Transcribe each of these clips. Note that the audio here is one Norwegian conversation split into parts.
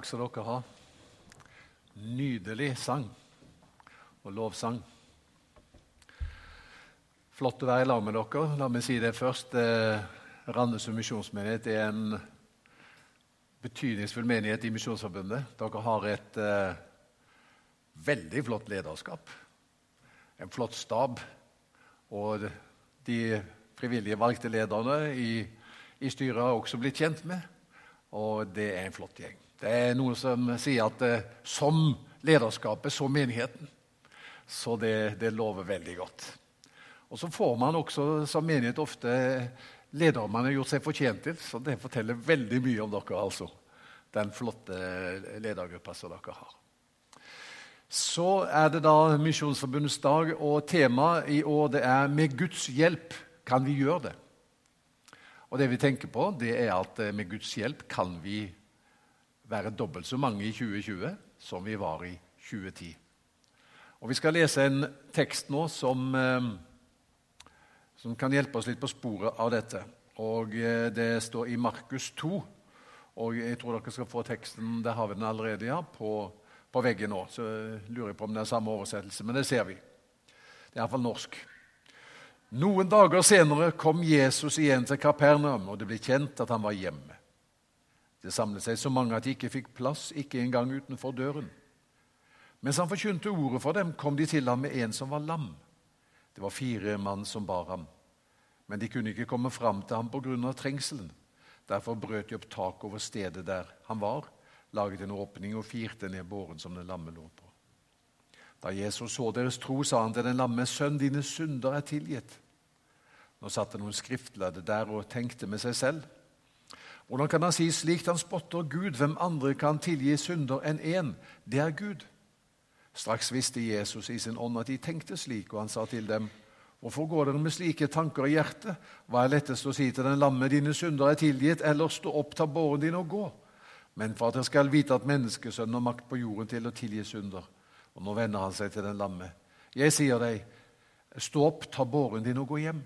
Takk skal dere ha. Nydelig sang og lovsang. Flott å være i lag med dere. La meg si det først. Randes Randesund misjonsmenighet er en betydningsfull menighet i Misjonsforbundet. Dere har et uh, veldig flott lederskap, en flott stab. Og de frivillige valgte lederne i, i styret har også blitt kjent med, og det er en flott gjeng. Det er noen som sier at eh, som lederskapet, så menigheten. Så det, det, lover veldig godt. Og så får man også som menighet ofte ledere man har gjort seg fortjent til. Så det forteller veldig mye om dere, altså. Den flotte ledergruppa som dere har. Så er det da Misjonsforbundets dag, og temaet i år det er 'Med Guds hjelp kan vi gjøre det'. Og det vi tenker på, det er at eh, med Guds hjelp kan vi være dobbelt så mange i 2020 som vi var i 2010. Og Vi skal lese en tekst nå som, eh, som kan hjelpe oss litt på sporet av dette. Og eh, Det står i Markus 2. Og Jeg tror dere skal få teksten der har vi den allerede ja, på, på veggen nå. Så lurer jeg på om det er samme oversettelse, men det ser vi. Det er iallfall norsk. Noen dager senere kom Jesus igjen til Kapernaum, og det ble kjent at han var hjemme. Det samlet seg så mange at de ikke fikk plass, ikke engang utenfor døren. Mens han forkynte ordet for dem, kom de til ham med en som var lam. Det var fire mann som bar ham, men de kunne ikke komme fram til ham pga. trengselen. Derfor brøt de opp taket over stedet der han var, laget en åpning og firte ned båren som den lamme lå på. Da Jesus så deres tro, sa han til den lamme, 'Sønn, dine synder er tilgitt.' Nå satt det noen skriftlærde der og tenkte med seg selv. Hvordan kan han si slikt han spotter Gud? Hvem andre kan tilgi synder enn én? Det er Gud. Straks visste Jesus i sin ånd at de tenkte slik, og han sa til dem, Hvorfor går dere med slike tanker i hjertet? Hva er lettest å si til den lamme, dine synder er tilgitt, eller stå opp, ta båren din og gå? Men for at dere skal vite at menneskesønnen har makt på jorden til å tilgi synder. Og nå vender han seg til den lamme. Jeg sier deg, stå opp, ta båren din og gå hjem.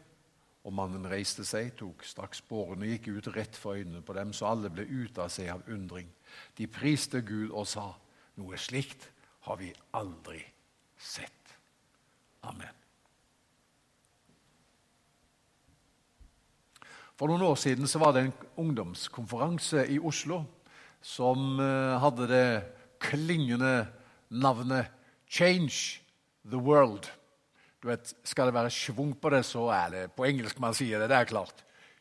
Og mannen reiste seg, tok straks båren og gikk ut rett for øynene på dem, så alle ble ute av seg av undring. De priste Gud og sa, noe slikt har vi aldri sett. Amen. For noen år siden så var det en ungdomskonferanse i Oslo som eh, hadde det klingende navnet Change the World. Du vet, Skal det være schwung på det, så er det på engelsk man sier det. Det er klart.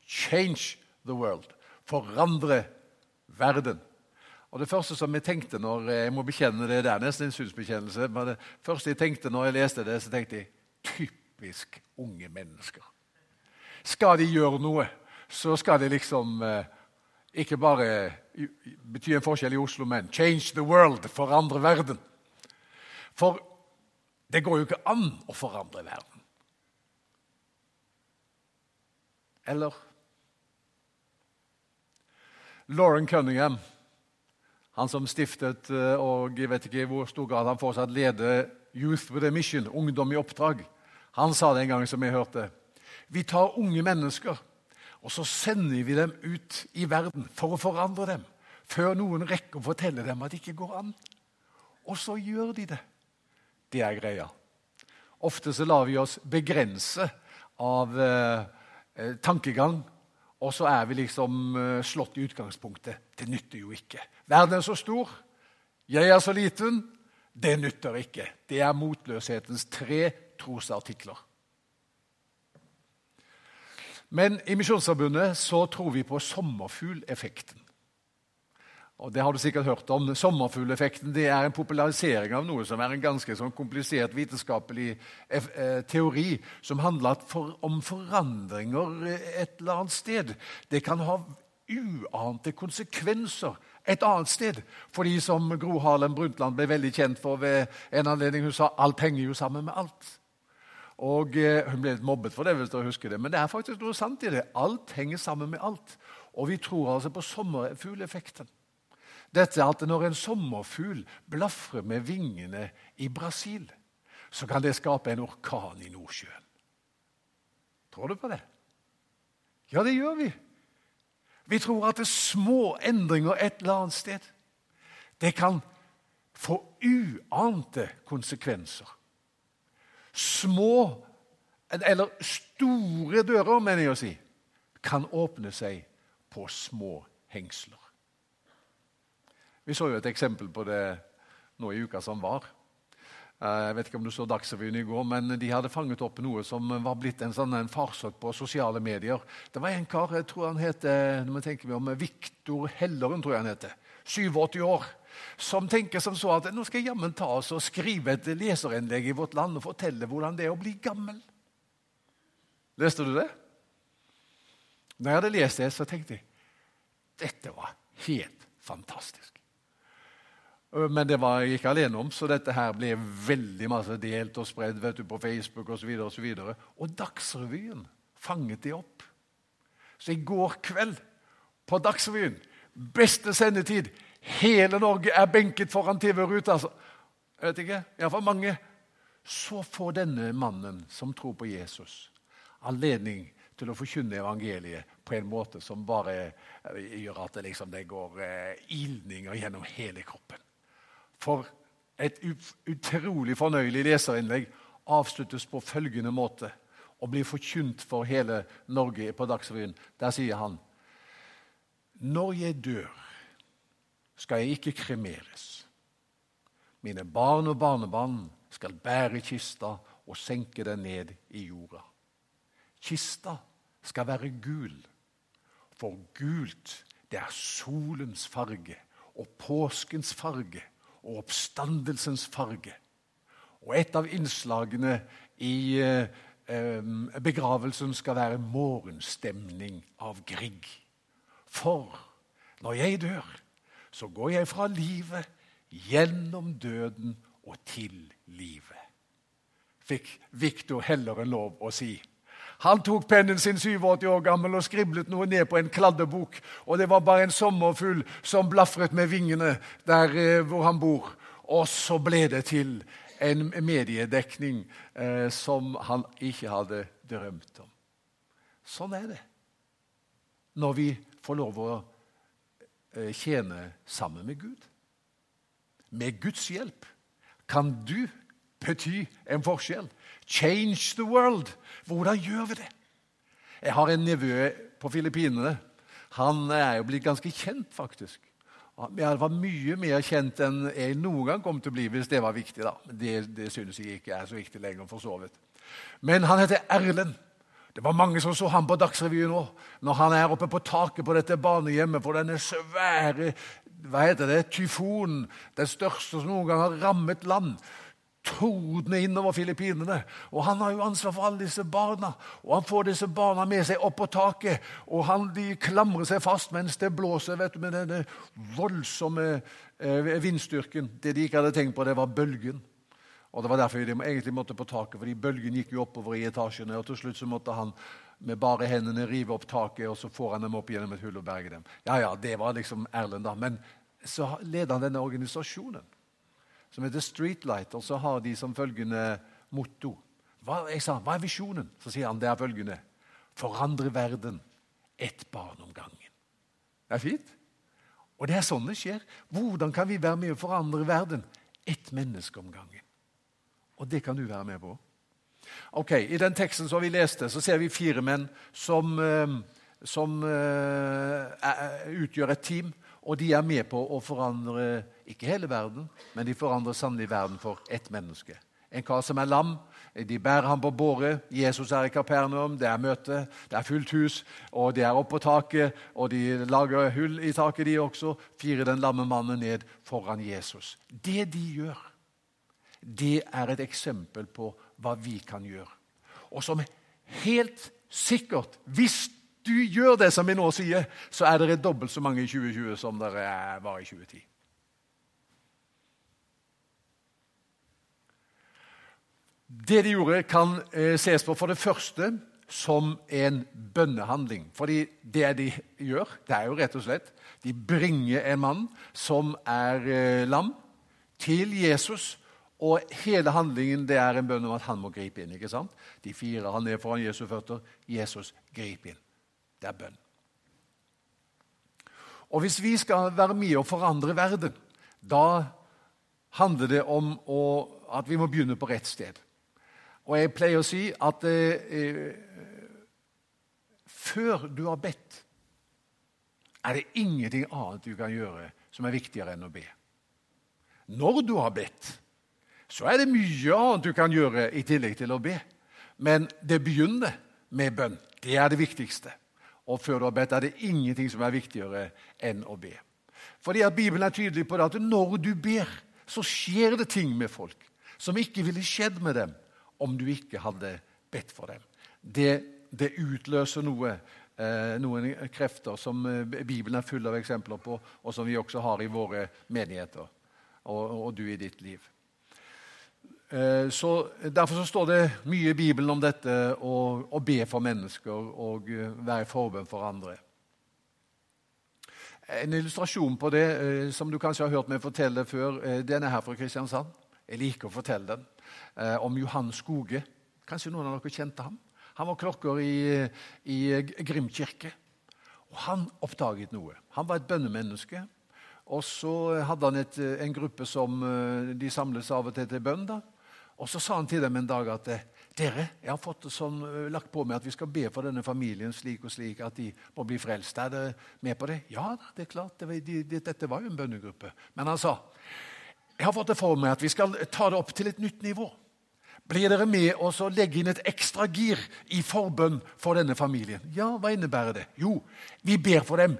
Change the world. Forandre verden. Og Det første som jeg tenkte når jeg må bekjenne det, det er nesten en synsbekjennelse, men det første jeg tenkte når jeg leste det, så tenkte jeg typisk unge mennesker. Skal de gjøre noe, så skal de liksom eh, ikke bare bety en forskjell i Oslo, men change the world, forandre verden. For det går jo ikke an å forandre verden. Eller? Lauren Cunningham, han som stiftet eh, og jeg vet ikke i hvor stor grad han fortsatt leder Youth with a Mission, Ungdom i oppdrag, han sa det en gang som jeg hørte. Vi tar unge mennesker, og så sender vi dem ut i verden for å forandre dem, før noen rekker å fortelle dem at det ikke går an. Og så gjør de det. Det er greia. Ofte så lar vi oss begrense av eh, eh, tankegang, og så er vi liksom eh, slått i utgangspunktet. Det nytter jo ikke. Verden er så stor, jeg er så liten. Det nytter ikke. Det er motløshetens tre trosartikler. Men i Misjonsforbundet så tror vi på sommerfugleffekten. Og det har du sikkert hørt om. Sommerfugleffekten det er en popularisering av noe som er en ganske sånn komplisert vitenskapelig eh, teori, som handler om forandringer et eller annet sted. Det kan ha uante konsekvenser et annet sted. Fordi som Gro Harlem Brundtland ble veldig kjent for ved en anledning, hun sa alt henger jo sammen med alt. Og eh, Hun ble litt mobbet for det, hvis dere husker det, men det er faktisk noe sant i det. Alt henger sammen med alt. Og vi tror altså på sommerfugleffekten. Dette at når en sommerfugl blafrer med vingene i Brasil, så kan det skape en orkan i Nordsjøen. Tror du på det? Ja, det gjør vi. Vi tror at det er små endringer et eller annet sted Det kan få uante konsekvenser. Små, eller store dører, mener jeg å si, kan åpne seg på små hengsler. Vi så jo et eksempel på det nå i uka som var. Eh, jeg vet ikke om du så Dagsrevyen i går, men de hadde fanget opp noe som var blitt en sånn en farsott på sosiale medier. Det var en kar, jeg tror han heter når man tenker om Viktor Helleren, tror jeg han heter. 87 år. Som tenker som så at nå skal jeg jammen ta oss og skrive et leserinnlegg i Vårt Land og fortelle hvordan det er å bli gammel. Leste du det? Når jeg hadde lest det, så tenkte jeg dette var helt fantastisk. Men det var jeg ikke alene om, så dette her ble veldig masse delt og spredd vet du, på Facebook osv. Og, så videre, og, og Dagsrevyen fanget det opp. Så i går kveld på Dagsrevyen, beste sendetid Hele Norge er benket foran TV-ruta. Altså. Jeg vet ikke, iallfall mange. Så får denne mannen som tror på Jesus, anledning til å forkynne evangeliet på en måte som bare gjør at det, liksom, det går eh, ilninger gjennom hele kroppen. For et utrolig fornøyelig leserinnlegg avsluttes på følgende måte og blir forkynt for hele Norge på Dagsrevyen. Der sier han Når jeg dør, skal jeg ikke kremeres. Mine barn og barnebarn skal bære kista og senke den ned i jorda. Kista skal være gul, for gult det er solens farge og påskens farge og oppstandelsens farge. Og et av innslagene i eh, eh, begravelsen skal være morgenstemning av Grieg. For når jeg dør, så går jeg fra livet gjennom døden og til livet. Fikk Viktor Helleren lov å si. Han tok pennen sin 87 år gammel og skriblet noe ned på en kladdebok. Og det var bare en sommerfugl som blafret med vingene der eh, hvor han bor. Og så ble det til en mediedekning eh, som han ikke hadde drømt om. Sånn er det når vi får lov å eh, tjene sammen med Gud. Med Guds hjelp kan du bety en forskjell. Change the world. Hvordan gjør vi det? Jeg har en nevø på Filippinene. Han er jo blitt ganske kjent, faktisk. Han var mye mer kjent enn jeg noen gang kom til å bli, hvis det var viktig. da. Det, det synes jeg ikke er så viktig lenger, for så vidt. Men han heter Erlend. Det var mange som så ham på Dagsrevyen nå, når han er oppe på taket på dette barnehjemmet for denne svære hva heter det, tyfonen, den største som noen gang har rammet land tordne innover Filippinene. Og han har jo ansvar for alle disse barna. Og han får disse barna med seg opp på taket, og han, de klamrer seg fast mens det blåser vet du, med denne voldsomme eh, vindstyrken. Det de ikke hadde tenkt på, det var bølgen. Og Det var derfor de egentlig måtte på taket, fordi bølgen gikk jo oppover i etasjene. og Til slutt så måtte han med bare hendene rive opp taket, og så får han dem opp gjennom et hull og berge dem. Ja, ja, Det var liksom Erlend, da. Men så leder han denne organisasjonen som heter Streetlight, og så har de som følgende motto. Hva, jeg sa, hva er visjonen? Så sier han det er følgende. Forandre verden ett barn om gangen. Det er fint. Og det er sånn det skjer. Hvordan kan vi være med å forandre verden? Ett menneske om gangen. Og det kan du være med på. Ok, I den teksten som vi leste, så ser vi fire menn som, eh, som uh, utgjør et team. Og de er med på å forandre ikke hele verden, men de forandrer sannelig verden for ett menneske. En kar som er lam. De bærer ham på båre. Jesus er i Kapernaum. Det er møte, det er fullt hus, og de er oppe på taket. Og de lager hull i taket, de også. Firer den lamme mannen ned foran Jesus. Det de gjør, det er et eksempel på hva vi kan gjøre. Og som helt sikkert, hvis du gjør det som vi nå sier, så er dere dobbelt så mange i 2020 som dere var i 2010. Det de gjorde, kan eh, ses på for det første som en bønnehandling. Fordi det de gjør, det er jo rett og slett De bringer en mann som er eh, lam, til Jesus. Og hele handlingen det er en bønn om at han må gripe inn. ikke sant? De fire han ned foran Jesu føtter. Jesus, grip inn. Det er bønn. Og hvis vi skal være med og forandre verden, da handler det om å, at vi må begynne på rett sted. Og jeg pleier å si at eh, før du har bedt, er det ingenting annet du kan gjøre som er viktigere enn å be. Når du har bedt, så er det mye annet du kan gjøre i tillegg til å be. Men det begynner med bønn. Det er det viktigste. Og før du har bedt, er det ingenting som er viktigere enn å be. Fordi at Bibelen er tydelig på det at når du ber, så skjer det ting med folk som ikke ville skjedd med dem om du ikke hadde bedt for dem. Det, det utløser noe, eh, noen krefter som eh, Bibelen er full av eksempler på, og som vi også har i våre menigheter og, og du i ditt liv. Eh, så Derfor så står det mye i Bibelen om dette å, be for mennesker og være være forbønn for andre. En illustrasjon på det eh, som du kanskje har hørt meg fortelle før, eh, den er her fra Kristiansand. Jeg liker å fortelle den. Eh, om Johan Skoge. Kanskje noen av dere kjente ham? Han var klokker i, i Grim kirke. Og han oppdaget noe. Han var et bønnemenneske. Og så hadde han et, en gruppe som de samles av og til til bønn. Og så sa han til dem en dag at dere, jeg har fått sånn, lagt på meg at vi skal be for denne familien slik og slik, at de må bli frelst. Er dere med på det? Ja det er klart. Det, de, de, dette var jo en bønnegruppe. Men han sa jeg har fått det for meg at vi skal ta det opp til et nytt nivå. Blir dere med oss og legge inn et ekstra gir i forbønn for denne familien? Ja, hva innebærer det? Jo, vi ber for dem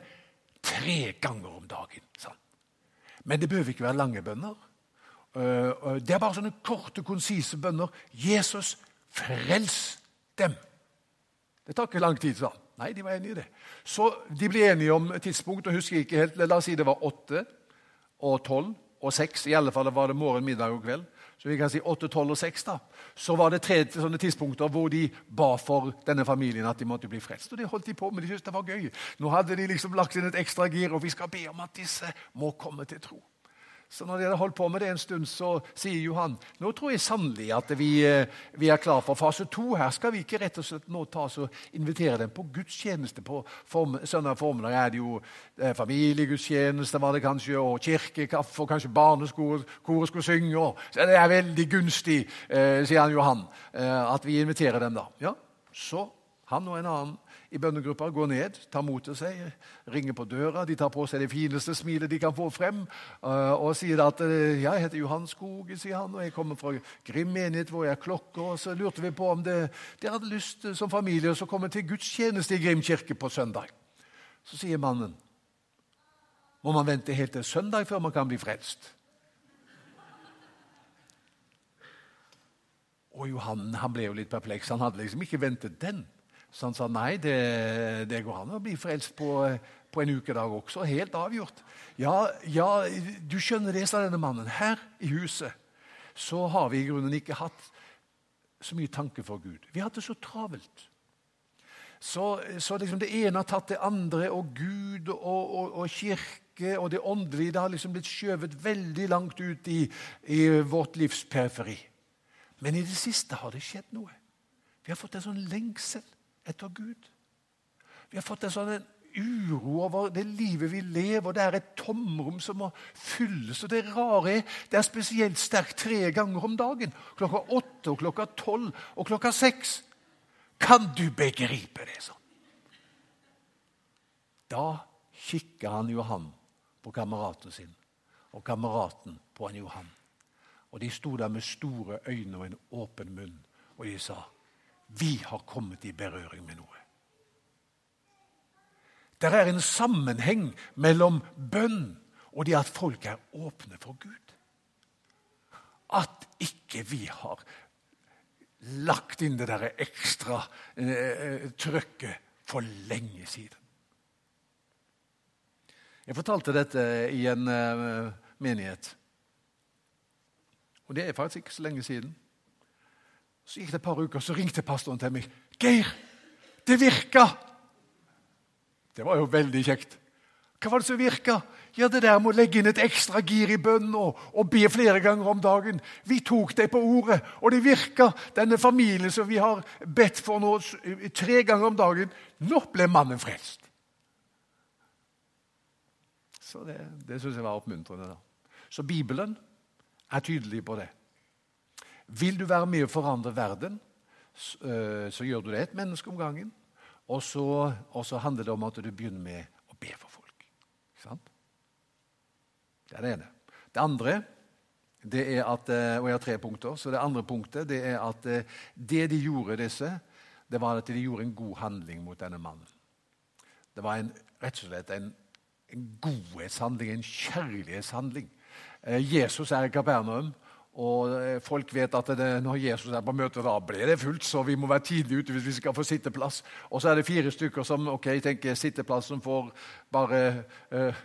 tre ganger om dagen. Sånn. Men det behøver ikke være lange bønner. Det er bare sånne korte, konsise bønner. Jesus Frels dem! Det tar ikke lang tid, sa han. Nei, de var enige i det. Så de ble enige om tidspunkt. og husker ikke helt, La oss si det var åtte og tolv og seks. I alle fall var det morgen, middag og kveld. Så vi kan si åtte, tolv og seks. da. Så var det tre sånne tidspunkter hvor de ba for denne familien at de måtte bli frelst. Og det holdt de på med. De syntes det var gøy. Nå hadde de liksom lagt inn et ekstra gir, og vi skal be om at disse må komme til tro. Så når de hadde holdt på med det en stund, så sier Johan nå tror jeg sannelig at vi, eh, vi, er klar for fase to. Her skal vi ikke rett og slett nå ta oss og invitere dem på gudstjeneste. På form, søndag formiddag er det jo eh, familiegudstjeneste var det kanskje, og kirkekaffe og kanskje barneskoret skulle synge. Og, så det er veldig gunstig, eh, sier han Johan, eh, at vi inviterer dem da. Ja, Så han og en annen i bønnegruppa går ned, tar mot til seg, ringer på døra. De tar på seg det fineste smilet de kan få frem, uh, og sier at «Ja, 'Jeg heter Johan Skoge', sier han, 'og jeg kommer fra Grim menighet, hvor jeg er klokker.' Og så lurte vi på om det, dere hadde lyst uh, som familie å komme til gudstjeneste i Grim kirke på søndag. Så sier mannen, 'Må man vente helt til søndag før man kan bli frelst?' Og Johan han ble jo litt perpleks. Han hadde liksom ikke ventet den. Så han sa nei, det, det går an å bli frelst på, på en ukedag også. Helt avgjort. Ja, ja, du skjønner det, sa denne mannen. Her i huset så har vi i grunnen ikke hatt så mye tanke for Gud. Vi har hatt det så travelt. Så, så liksom det ene har tatt det andre, og Gud og, og, og kirke og det åndelige det har liksom blitt skjøvet veldig langt ut i, i vårt livs periferi. Men i det siste har det skjedd noe. Vi har fått en sånn lengsel etter Gud. Vi har fått en sånn uro over det livet vi lever. og Det er et tomrom som må fylles. Og det rare er det er spesielt sterkt tre ganger om dagen. Klokka åtte, og klokka tolv og klokka seks. Kan du begripe det sånn? Da kikker han Johan på kameraten sin, og kameraten på han Johan. Og De sto der med store øyne og en åpen munn, og de sa vi har kommet i berøring med noe. Det er en sammenheng mellom bønn og det at folk er åpne for Gud. At ikke vi har lagt inn det der ekstra eh, trøkket for lenge siden. Jeg fortalte dette i en eh, menighet. Og det er faktisk ikke så lenge siden. Så gikk det et par uker, så ringte pastoren til meg. 'Geir, det virka!' Det var jo veldig kjekt. Hva var det som virka? Ja, det der med å legge inn et ekstra gir i bønnen og, og, be flere ganger om dagen. Vi tok deg på ordet, og det virka. Denne familien som vi har bedt for nå tre ganger om dagen, nå ble mannen frelst. Så det, det syns jeg var oppmuntrende. da. Så Bibelen er tydelig på det. Vil du være med å forandre verden, så, så gjør du det et menneske om gangen. Og så, og så handler det om at du begynner med å be for folk. Ikke sant? Det er det ene. Det andre det er at, og jeg har tre punkter, så det andre punktet det er at det de gjorde, disse, det var at de gjorde en god handling mot denne mannen. Det var en, rett og slett en, en godhetshandling, en kjærlighetshandling. Jesus er i Kapernaum, og eh, folk vet at det, når Jesus er på møte, da blir det fullt, så vi må være tidlig ute hvis vi skal få sitteplass. Og så er det fire stykker som ok, tenker sitteplass som får bare uh,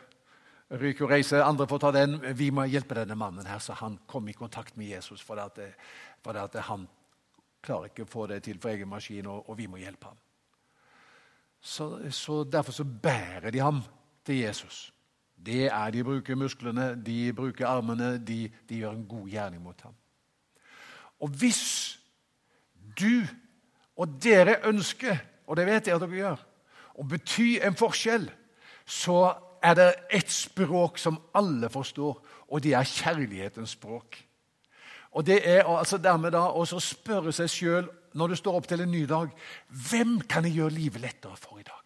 ryke og reise. Andre får ta den. Vi må hjelpe denne mannen her, så han kommer i kontakt med Jesus. For, at, for at han klarer ikke å få det til for egen maskin, og, og vi må hjelpe ham. Så, så Derfor så bærer de ham til Jesus. Det er De bruker musklene, de bruker armene, de, de gjør en god gjerning mot ham. Og hvis du og dere ønsker, og det vet jeg at dere gjør, å bety en forskjell, så er det ett språk som alle forstår, og det er kjærlighetens språk. Og Det er altså dermed da å spørre seg sjøl når du står opp til en ny dag hvem kan jeg gjøre livet lettere for i dag?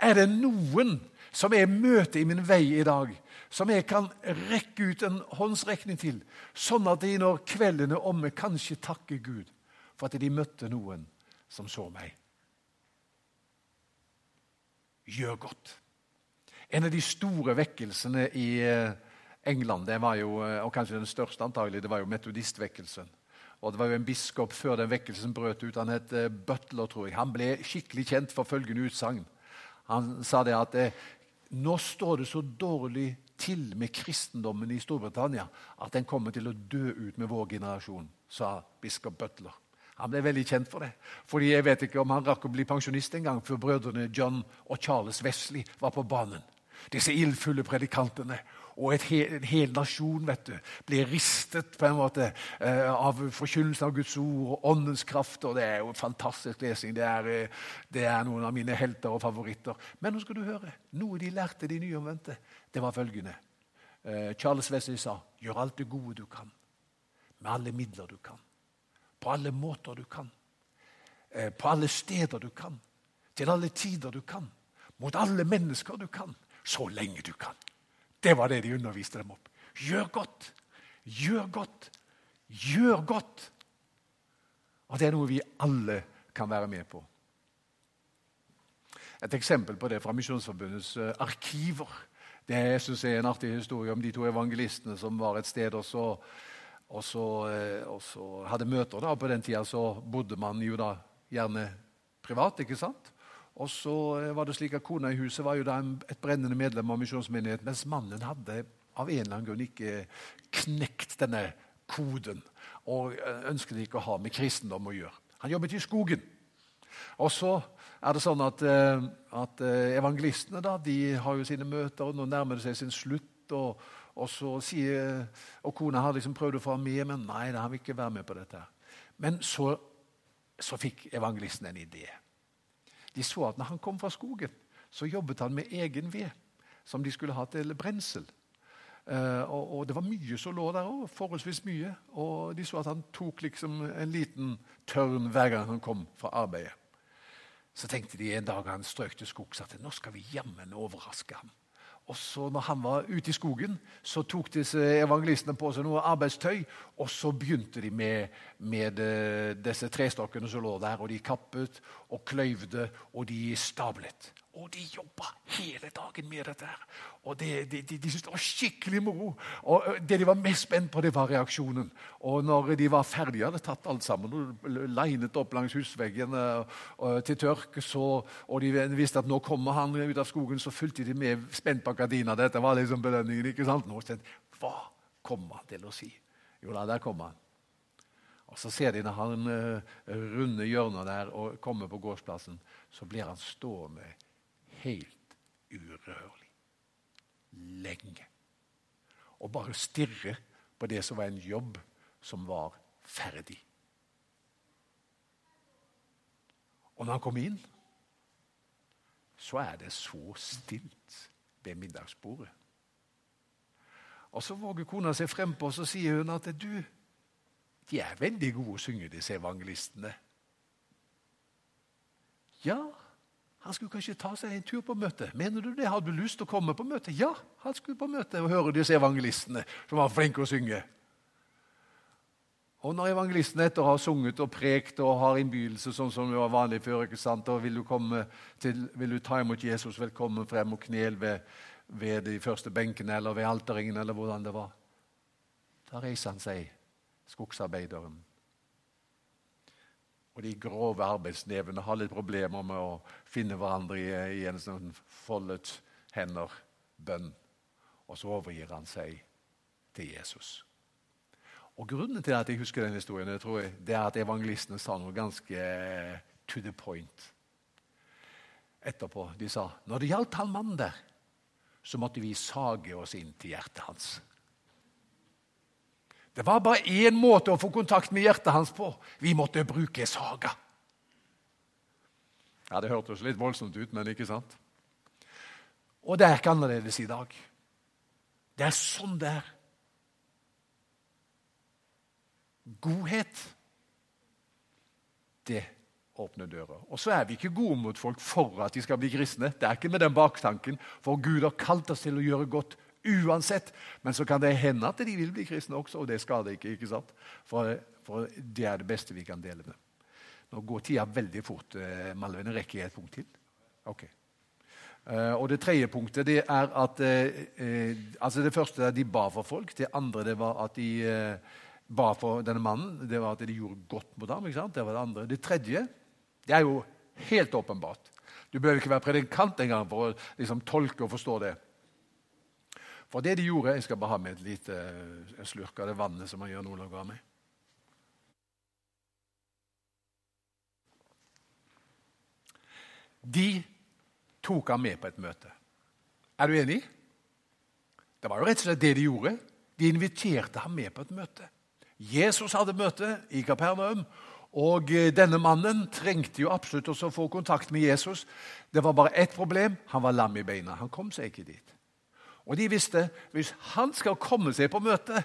Er det noen som jeg møter i min vei i dag, som jeg kan rekke ut en håndsrekning til, sånn at de når kvelden er omme, kanskje takker Gud for at de møtte noen som så meg. Gjør godt. En av de store vekkelsene i eh, England, det var jo, eh, og kanskje den største antagelig, det var jo metodistvekkelsen. Og Det var jo en biskop før den vekkelsen brøt ut. Han het eh, Butler, tror jeg. Han ble skikkelig kjent for følgende utsagn. Han sa det at nå står det så dårlig til med kristendommen i Storbritannia at den kommer til å dø ut med vår generasjon, sa biskop Butler. Han ble veldig kjent for det. Fordi Jeg vet ikke om han rakk å bli pensjonist en gang før brødrene John og Charles Wesley var på banen. Disse ildfulle predikantene og hel, en hel nasjon vet du, blir ristet på en måte eh, av forkynnelsen av Guds ord og åndens kraft. og Det er jo en fantastisk lesing. Det er, eh, det er, noen av mine helter og favoritter. Men nå skal du høre, noe de lærte, de nyomvendte, det var følgende. Eh, Charles Wesley sa gjør alt det gode du kan, med alle midler du kan, på alle måter du kan, på alle steder du kan, til alle tider du kan, mot alle mennesker du kan, så lenge du kan. Det var det de underviste dem opp. Gjør godt, gjør godt, gjør godt. Og det er noe vi alle kan være med på. Et eksempel på det fra Misjonsforbundets eh, arkiver. Det jeg synes er en artig historie om de to evangelistene som var et sted og så, og så, eh, og så hadde møter. Da. På den tida bodde man jo da gjerne privat. ikke sant? Og så eh, var det slik at Kona i huset var jo da et brennende medlem av misjonsmenigheten, mens mannen hadde av en eller annen grunn ikke knekt denne koden og eh, ønsket ikke å ha med kristendom å gjøre. Han jobbet i skogen. Og så er det sånn at, eh, at evangelistene da, de har jo sine møter, og nå nærmer det seg sin slutt. og, og så sier, og Kona har liksom prøvd å få ham med, men nei, han vil ikke være med på dette. Men så, så fikk evangelisten en idé. De så at når han kom fra skogen, så jobbet han med egen ved som de skulle ha til brensel. Uh, og, og, Det var mye som lå der òg, forholdsvis mye. Og de så at han tok liksom en liten tørn hver gang han kom fra arbeidet. Så tenkte de en dag han strøk til skogs at nå skal vi jammen overraske ham. Og så når han var ute i skogen, så tok disse evangelistene på seg noe arbeidstøy. Og så begynte de med, med eh, disse trestokkene som lå der. Og de kappet og kløyvde, og de stablet. Og de jobba hele dagen med dette. her. Og det, De, de, de syntes det var skikkelig moro. Og Det de var mest spent på, det var reaksjonen. Og når de var ferdige, hadde tatt alt sammen og linet opp langs husveggene til tørk, så, og de visste at nå kommer han ut av skogen, så fulgte de med spent på gardina. Dette var liksom belønningen. ikke sant? Nå tenkte Hva kommer han til å si? Jo da, der kommer han. Og Så ser de når han runder hjørnet der og kommer på gårdsplassen, så blir han stående helt urørlig. Lenge. Og bare stirre på det som var en jobb som var ferdig. Og når han kom inn, så er det så stilt ved middagsbordet. Og Så våger kona seg frempå og så sier hun at du, de er veldig gode å synge, disse evangelistene. Ja, han skulle kanskje ta seg en tur på møtet. Mener du det? Hadde du lyst til å komme på møtet? Ja, han skulle på møtet og høre disse evangelistene som var flinke å synge. Og når evangelisten etter å ha sunget og prekt og har innbydelse, sånn som det var vanlig før ikke sant? og vil du, til, vil du, ta imot Jesus velkommen frem og knel ved, ved de første benkene eller ved alterringen, eller hvordan det var Da reiser han seg, skogsarbeideren. Og de grove arbeidsnevene har litt problemer med å finne hverandre i, i en sånn foldet hender-bønn. Og så overgir han seg til Jesus. Og Grunnen til at jeg husker den historien, jeg, det er at evangelistene sa noe ganske eh, to the point etterpå. De sa når det gjaldt han mannen der, så måtte vi sage oss inn til hjertet hans. Det var bare én måte å få kontakt med hjertet hans på. Vi måtte bruke saga. Ja, Det hørtes litt voldsomt ut, men ikke sant? Og det er ikke annerledes i dag. Det er sånn det er godhet, det åpner dører. Og så er vi ikke gode mot folk for at de skal bli kristne. Det er ikke med den baktanken, for Gud har kalt oss til å gjøre godt uansett. Men så kan det hende at de vil bli kristne også, og det skader ikke. ikke sant? For, for det er det beste vi kan dele med. Nå går tida veldig fort. Eh, Malvin, rekker jeg et punkt til? Ok. Uh, og Det tredje punktet det er at uh, uh, altså Det første de ba for folk. Det andre det var at de ba for denne mannen, det var at de gjorde godt mot ham. ikke sant? Det var det andre. Det tredje det er jo helt åpenbart. Du behøver ikke være predikant engang for å liksom, tolke og forstå det. For det de gjorde Jeg skal bare ha med et lite eh, slurk av det vannet som man gjør noen meg. De tok ham med på et møte. Er du enig? Det var jo rett og slett det de gjorde. De inviterte ham med på et møte. Jesus hadde møte i Kapernaum, og eh, denne mannen trengte jo absolutt å få kontakt med Jesus. Det var bare ett problem han var lam i beina. Han kom seg ikke dit. Og de visste hvis han skal komme seg på møte,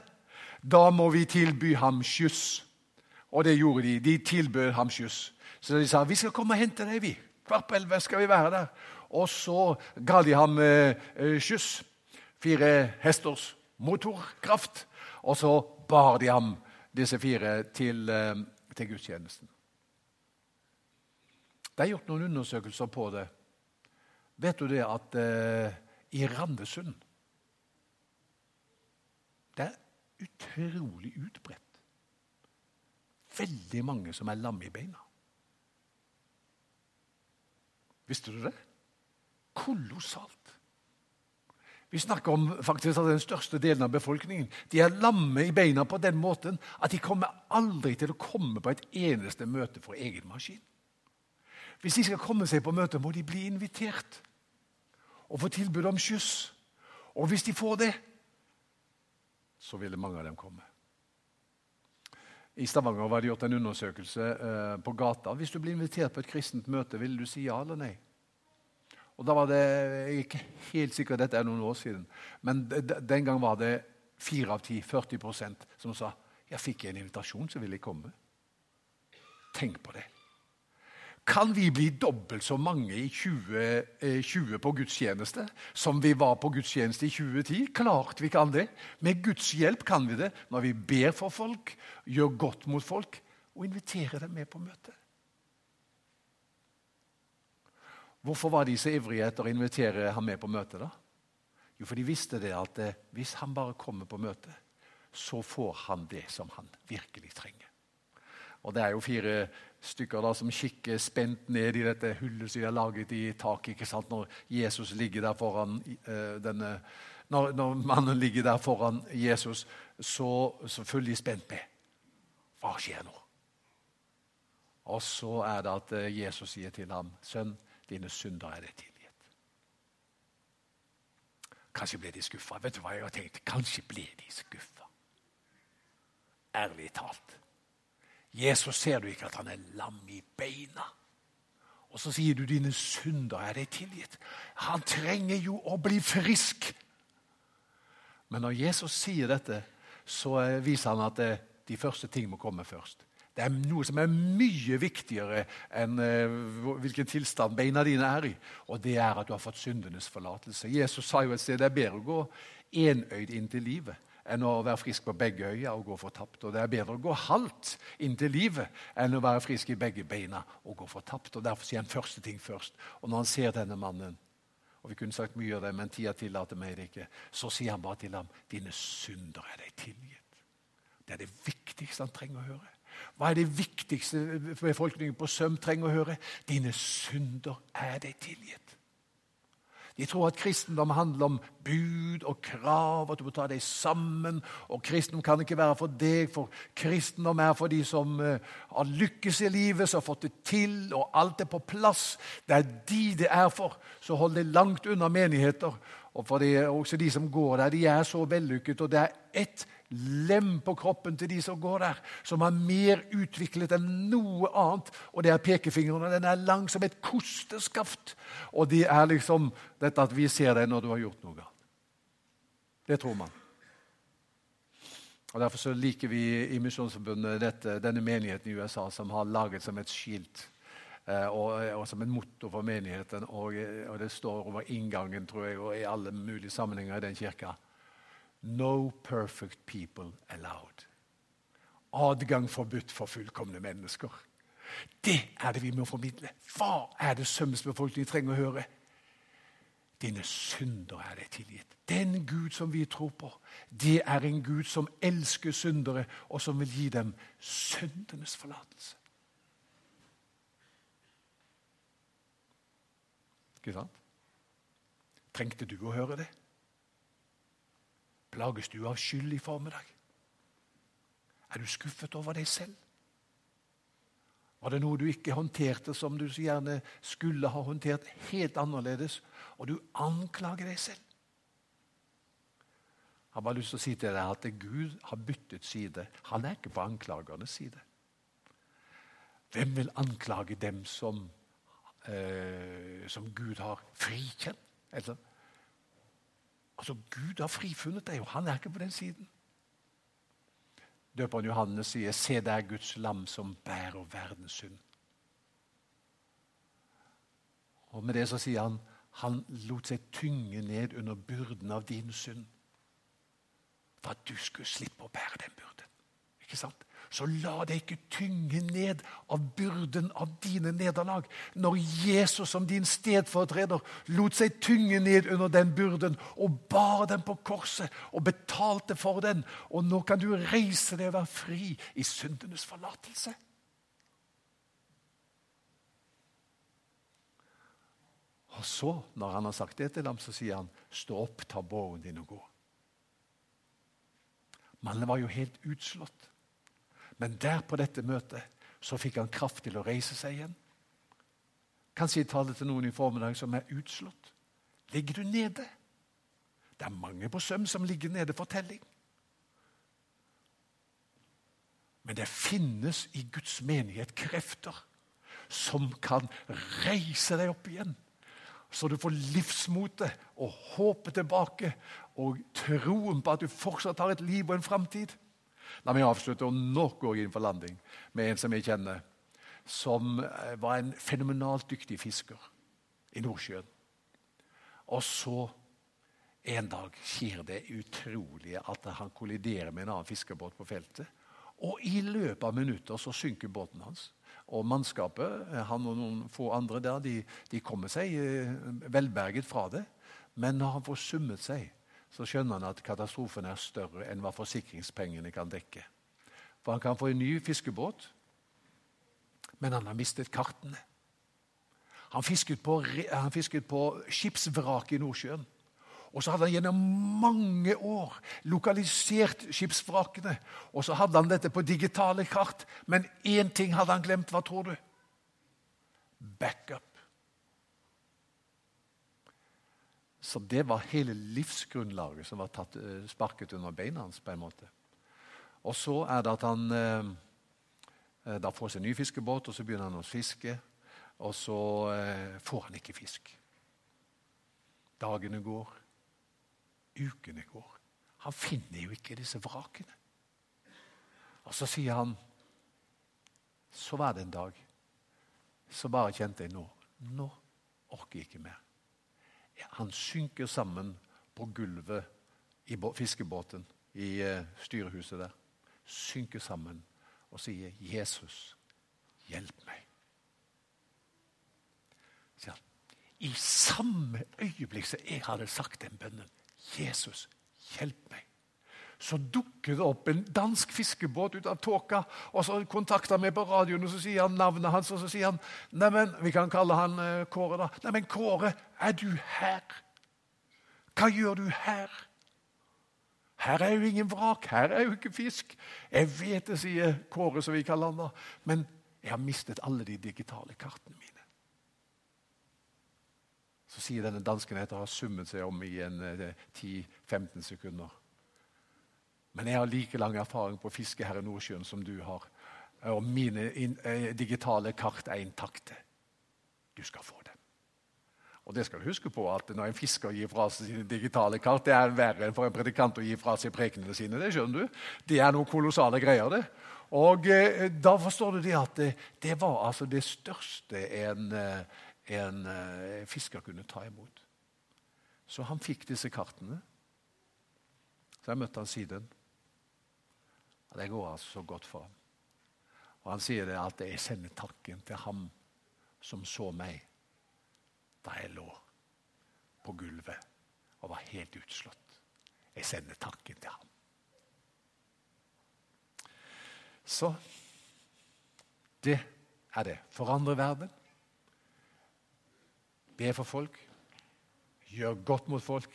da må vi tilby ham skyss. Og det gjorde de. De tilbød ham skyss. Så de sa vi skal komme og hente deg. vi. Kvart på elleve skal vi være der. Og så ga de ham eh, eh skyss. Fire hesters motorkraft. Og så bar de ham, disse fire, til, eh, til gudstjenesten. Det er gjort noen undersøkelser på det. Vet du det at eh, i Randesund Det er utrolig utbredt. Veldig mange som er lamme i beina. Visste du det? Kolossalt. Vi snakker om faktisk at den største delen av befolkningen de er lamme i beina på den måten at de kommer aldri til å komme på et eneste møte for egen maskin. Hvis de skal komme seg på møte, må de bli invitert og få tilbud om skyss. Og hvis de får det, så ville mange av dem komme. I Stavanger var det gjort en undersøkelse eh, på gata. Hvis du blir invitert på et kristent møte, ville du si ja eller nei? Og da var det, Jeg er ikke helt sikker, dette er noen år siden, men den gang var det fire av ti, 40% som sa jeg fikk en invitasjon, så vil jeg komme. Tenk på det. Kan vi bli dobbelt så mange i 2020 eh, på gudstjeneste som vi var på gudstjeneste i 2010? Klart vi kan det. Med Guds hjelp kan vi det når vi ber for folk, gjør godt mot folk og inviterer dem med på møtet. Hvorfor var de så ivrige etter å invitere ham med på møtet? da? Jo, for de visste det at eh, hvis han bare kommer på møtet, så får han det som han virkelig trenger. Og Det er jo fire stykker da som kikker spent ned i dette hullet som de har laget i taket. ikke sant? Når Jesus ligger der foran uh, denne, når, når, mannen ligger der foran Jesus, så, så følger de spent med. Hva skjer nå? Og så er det at uh, Jesus sier til ham, sønn, Dine synder er det tilgitt. Kanskje ble de skuffa. Vet du hva jeg har tenkt? Kanskje ble de skuffa. Ærlig talt. Jesus ser du ikke at han er lam i beina? Og så sier du dine synder er det tilgitt. Han trenger jo å bli frisk. Men når Jesus sier dette, så viser han at de første ting må komme først. Det er noe som er mye viktigere enn uh, hvilken tilstand beina dine er i. Og det er at du har fått syndenes forlatelse. Jesus sa jo et sted det er bedre å gå enøyd inn til livet enn å være frisk på begge øya og gå fortapt. Og det er bedre å gå halvt inn til livet enn å være frisk i begge beina og gå fortapt. Og Derfor sier han første ting først. Og når han ser denne mannen, og vi kunne sagt mye av det, men tida tillater meg det ikke, så sier han bare til ham dine synder er deg tilgitt. Det er det viktigste han trenger å høre. Hva er det viktigste befolkningen på Søm trenger å høre? Dine synder er deg tilgitt. De tror at kristendom handler om bud og krav, at du må ta deg sammen. Og kristendom kan ikke være for deg, for kristendom er for de som uh, har lykkes i livet, som har fått det til, og alt er på plass. Det er de det er for. Så hold deg langt unna menigheter. Og for er også de som går der, de er så vellykket. Og det er ett lem på kroppen til de som går der, som er mer utviklet enn noe annet. Og det er pekefingrene. Den er lang som et kosteskaft. Og det er liksom dette at vi ser deg når du har gjort noe galt. Det tror man. Og Derfor så liker vi i Misjonsforbundet denne menigheten i USA som har laget som et skilt. Eh, og, og, som en motto for menigheten. Og, og, det står over inngangen tror jeg, og i alle mulige sammenhenger i den kirka. No perfect people allowed. Adgang forbudt for fullkomne mennesker. Det er det vi må formidle. Hva er det sømsbefolkningen trenger å høre? Dine synder er deg tilgitt. Den Gud som vi tror på, det er en Gud som elsker syndere, og som vil gi dem syndenes forlatelse. Ikke sant? Trengte du å høre det? Plages du av skyld i formiddag? Er du skuffet over deg selv? Var det noe du ikke håndterte som du så gjerne skulle ha håndtert helt annerledes, og du anklager deg selv? Jeg har bare lyst til å si til deg at Gud har byttet side. Han er ikke på anklagernes side. Hvem vil anklage dem som, eh, som Gud har frikjent? Altså, Altså, Gud har frifunnet deg, og han er ikke på den siden. Døperen Johannes sier, 'Se, det er Guds lam som bærer verdens synd'. Og Med det så sier han han lot seg tynge ned under byrden av din synd. For at du skulle slippe å bære den byrden. Ikke sant? Så la deg ikke tynge ned av byrden av dine nederlag. Når Jesus som din stedfortreder lot seg tynge ned under den byrden og bar den på korset og betalte for den, og nå kan du reise deg og være fri i syndenes forlatelse. Og så, når han har sagt det til ham, så sier han, 'Stå opp, ta båren din og gå'. Mannen var jo helt utslått. Men der på dette møtet så fikk han kraft til å reise seg igjen. Kanskje jeg taler til noen i formiddag som er utslått. Ligger du nede? Det er mange på søm som ligger nede for telling. Men det finnes i Guds menighet krefter som kan reise deg opp igjen. Så du får livsmotet og håpet tilbake og troen på at du fortsatt har et liv og en framtid. La meg avslutte, og nå går jeg inn for landing med en som jeg kjenner, som eh, var en fenomenalt dyktig fisker i Nordsjøen. Og så en dag skjer det utrolige at han kolliderer med en annen fiskerbåt på feltet. Og i løpet av minutter så synker båten hans. Og mannskapet, eh, han og noen få andre der, de, de kommer seg eh, velberget fra det. Men når han får summet seg, så skjønner han at katastrofen er større enn hva forsikringspengene kan dekke. For han kan få en ny fiskebåt, men han har mistet kartene. Han fisket på, han fisket på skipsvrak i Nordsjøen. Og så hadde han gjennom mange år lokalisert skipsvrakene. Og så hadde han dette på digitale kart. Men én ting hadde han glemt. Hva tror du? Backup. Så det var hele livsgrunnlaget som var tatt, eh, sparket under beina hans. på en måte. Og så er det at han eh, eh, da får seg ny fiskebåt, og så begynner han å fiske. Og så eh, får han ikke fisk. Dagene går, ukene går. Han finner jo ikke disse vrakene. Og så sier han Så var det en dag så bare kjente jeg nå Nå orker jeg ikke mer. Han synker sammen på gulvet i fiskebåten i eh, styrehuset der. Synker sammen og sier, 'Jesus, hjelp meg'. Han, I samme øyeblikk som jeg hadde sagt den bønnen, 'Jesus, hjelp meg', så dukker det opp en dansk fiskebåt ut av tåka. og Så kontakter han meg på radioen, og så sier han navnet hans. og så sier han, Neimen, Vi kan kalle han uh, Kåre, da. Neimen, Kåre, er du her? Hva gjør du her? Her er jo ingen vrak, her er jo ikke fisk. Jeg vet det, sier Kåre, som vi kaller han da. Men jeg har mistet alle de digitale kartene mine. Så sier denne dansken etter å ha summet seg om i eh, 10-15 sekunder. Men jeg har like lang erfaring på fiske her i Nordsjøen som du har. Og mine eh, digitale kart er intakte. Du skal få dem. Og det skal du huske på at Når en fisker gir fra seg sine digitale kart, det er verre enn for en predikant å gi fra seg prekenene sine. Det skjønner du. Det er noen kolossale greier. det. Og eh, Da forstår du det at det, det var altså det største en, eh, en eh, fisker kunne ta imot. Så han fikk disse kartene. Så jeg møtte han siden. Og Det går altså så godt for ham. Og Han sier det at jeg sender takken til ham som så meg da jeg lå på gulvet og var helt utslått. Jeg sender takken til ham. Så det er det. Forandre verden. Be for folk. Gjør godt mot folk.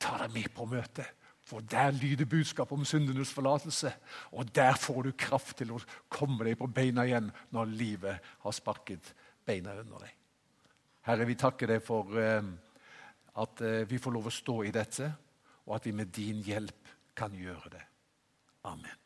Ta deg med på møtet. For der lyder budskapet om syndenes forlatelse. Og der får du kraft til å komme deg på beina igjen når livet har sparket beina under deg. Herre, vi takker deg for eh, at eh, vi får lov å stå i dette, og at vi med din hjelp kan gjøre det. Amen.